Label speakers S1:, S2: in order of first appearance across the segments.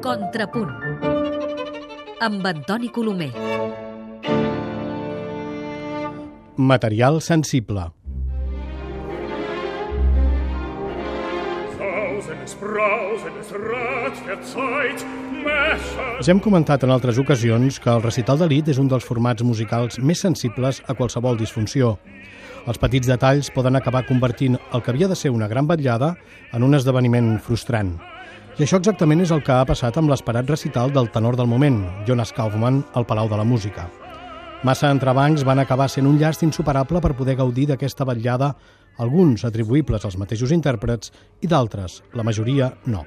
S1: Contrapunt amb Antoni Colomer.
S2: Material sensible. Ja hem comentat en altres ocasions que el recital d'elit és un dels formats musicals més sensibles a qualsevol disfunció. Els petits detalls poden acabar convertint el que havia de ser una gran vetllada en un esdeveniment frustrant. I això exactament és el que ha passat amb l'esperat recital del tenor del moment, Jonas Kaufmann, al Palau de la Música. Massa entrebancs van acabar sent un llast insuperable per poder gaudir d'aquesta vetllada, alguns atribuïbles als mateixos intèrprets i d'altres, la majoria, no.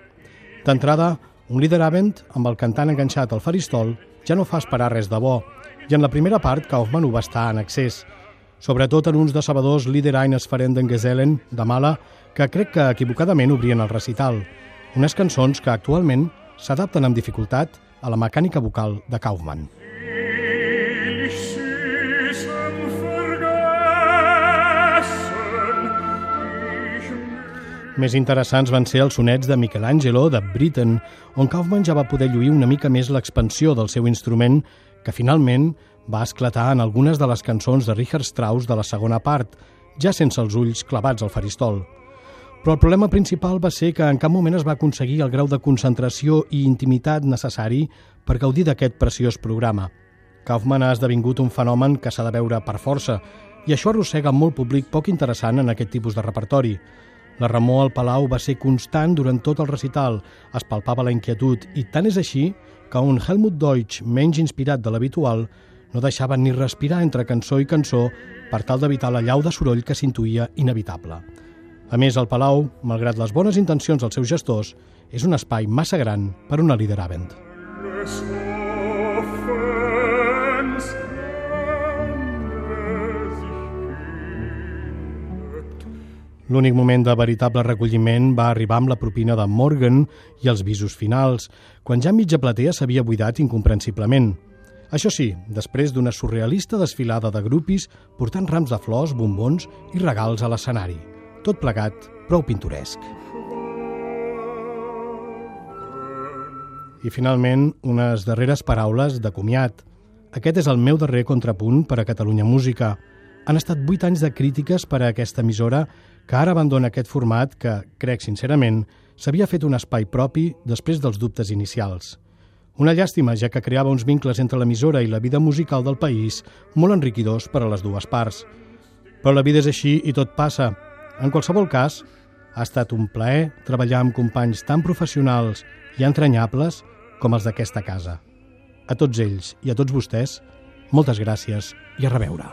S2: D'entrada, un Liederabend amb el cantant enganxat al faristol ja no fa esperar res de bo, i en la primera part Kaufmann ho va estar en excés, sobretot en uns decebedors Lieder eines Verenden Gesellen de Mala, que crec que equivocadament obrien el recital, unes cançons que actualment s'adapten amb dificultat a la mecànica vocal de
S3: ich
S2: Més interessants van ser els sonets de Michelangelo, de Britten, on Kaufmann ja va poder lluir una mica més l'expansió del seu instrument, que finalment va esclatar en algunes de les cançons de Richard Strauss de la segona part, ja sense els ulls clavats al faristol. Però el problema principal va ser que en cap moment es va aconseguir el grau de concentració i intimitat necessari per gaudir d'aquest preciós programa. Kaufmann ha esdevingut un fenomen que s'ha de veure per força, i això arrossega molt públic poc interessant en aquest tipus de repertori. La remor al Palau va ser constant durant tot el recital, es palpava la inquietud, i tant és així que un Helmut Deutsch menys inspirat de l'habitual no deixava ni respirar entre cançó i cançó per tal d'evitar la llau de soroll que s'intuïa inevitable. A més, el Palau, malgrat les bones intencions dels seus gestors, és un espai massa gran per una
S3: gibt.
S2: L'únic moment de veritable recolliment va arribar amb la propina de Morgan i els visos finals, quan ja mitja platea s'havia buidat incomprensiblement. Això sí, després d'una surrealista desfilada de grupis portant rams de flors, bombons i regals a l'escenari. Tot plegat, prou pintoresc. I finalment, unes darreres paraules de comiat. Aquest és el meu darrer contrapunt per a Catalunya Música. Han estat vuit anys de crítiques per a aquesta emissora que ara abandona aquest format que, crec sincerament, s'havia fet un espai propi després dels dubtes inicials. Una llàstima, ja que creava uns vincles entre l'emissora i la vida musical del país molt enriquidors per a les dues parts. Però la vida és així i tot passa. En qualsevol cas, ha estat un plaer treballar amb companys tan professionals i entranyables com els d'aquesta casa. A tots ells i a tots vostès, moltes gràcies i a reveure.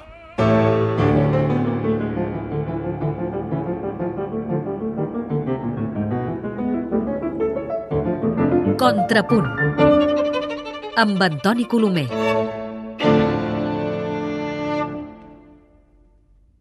S1: Contrapunt amb Antoni Colomer.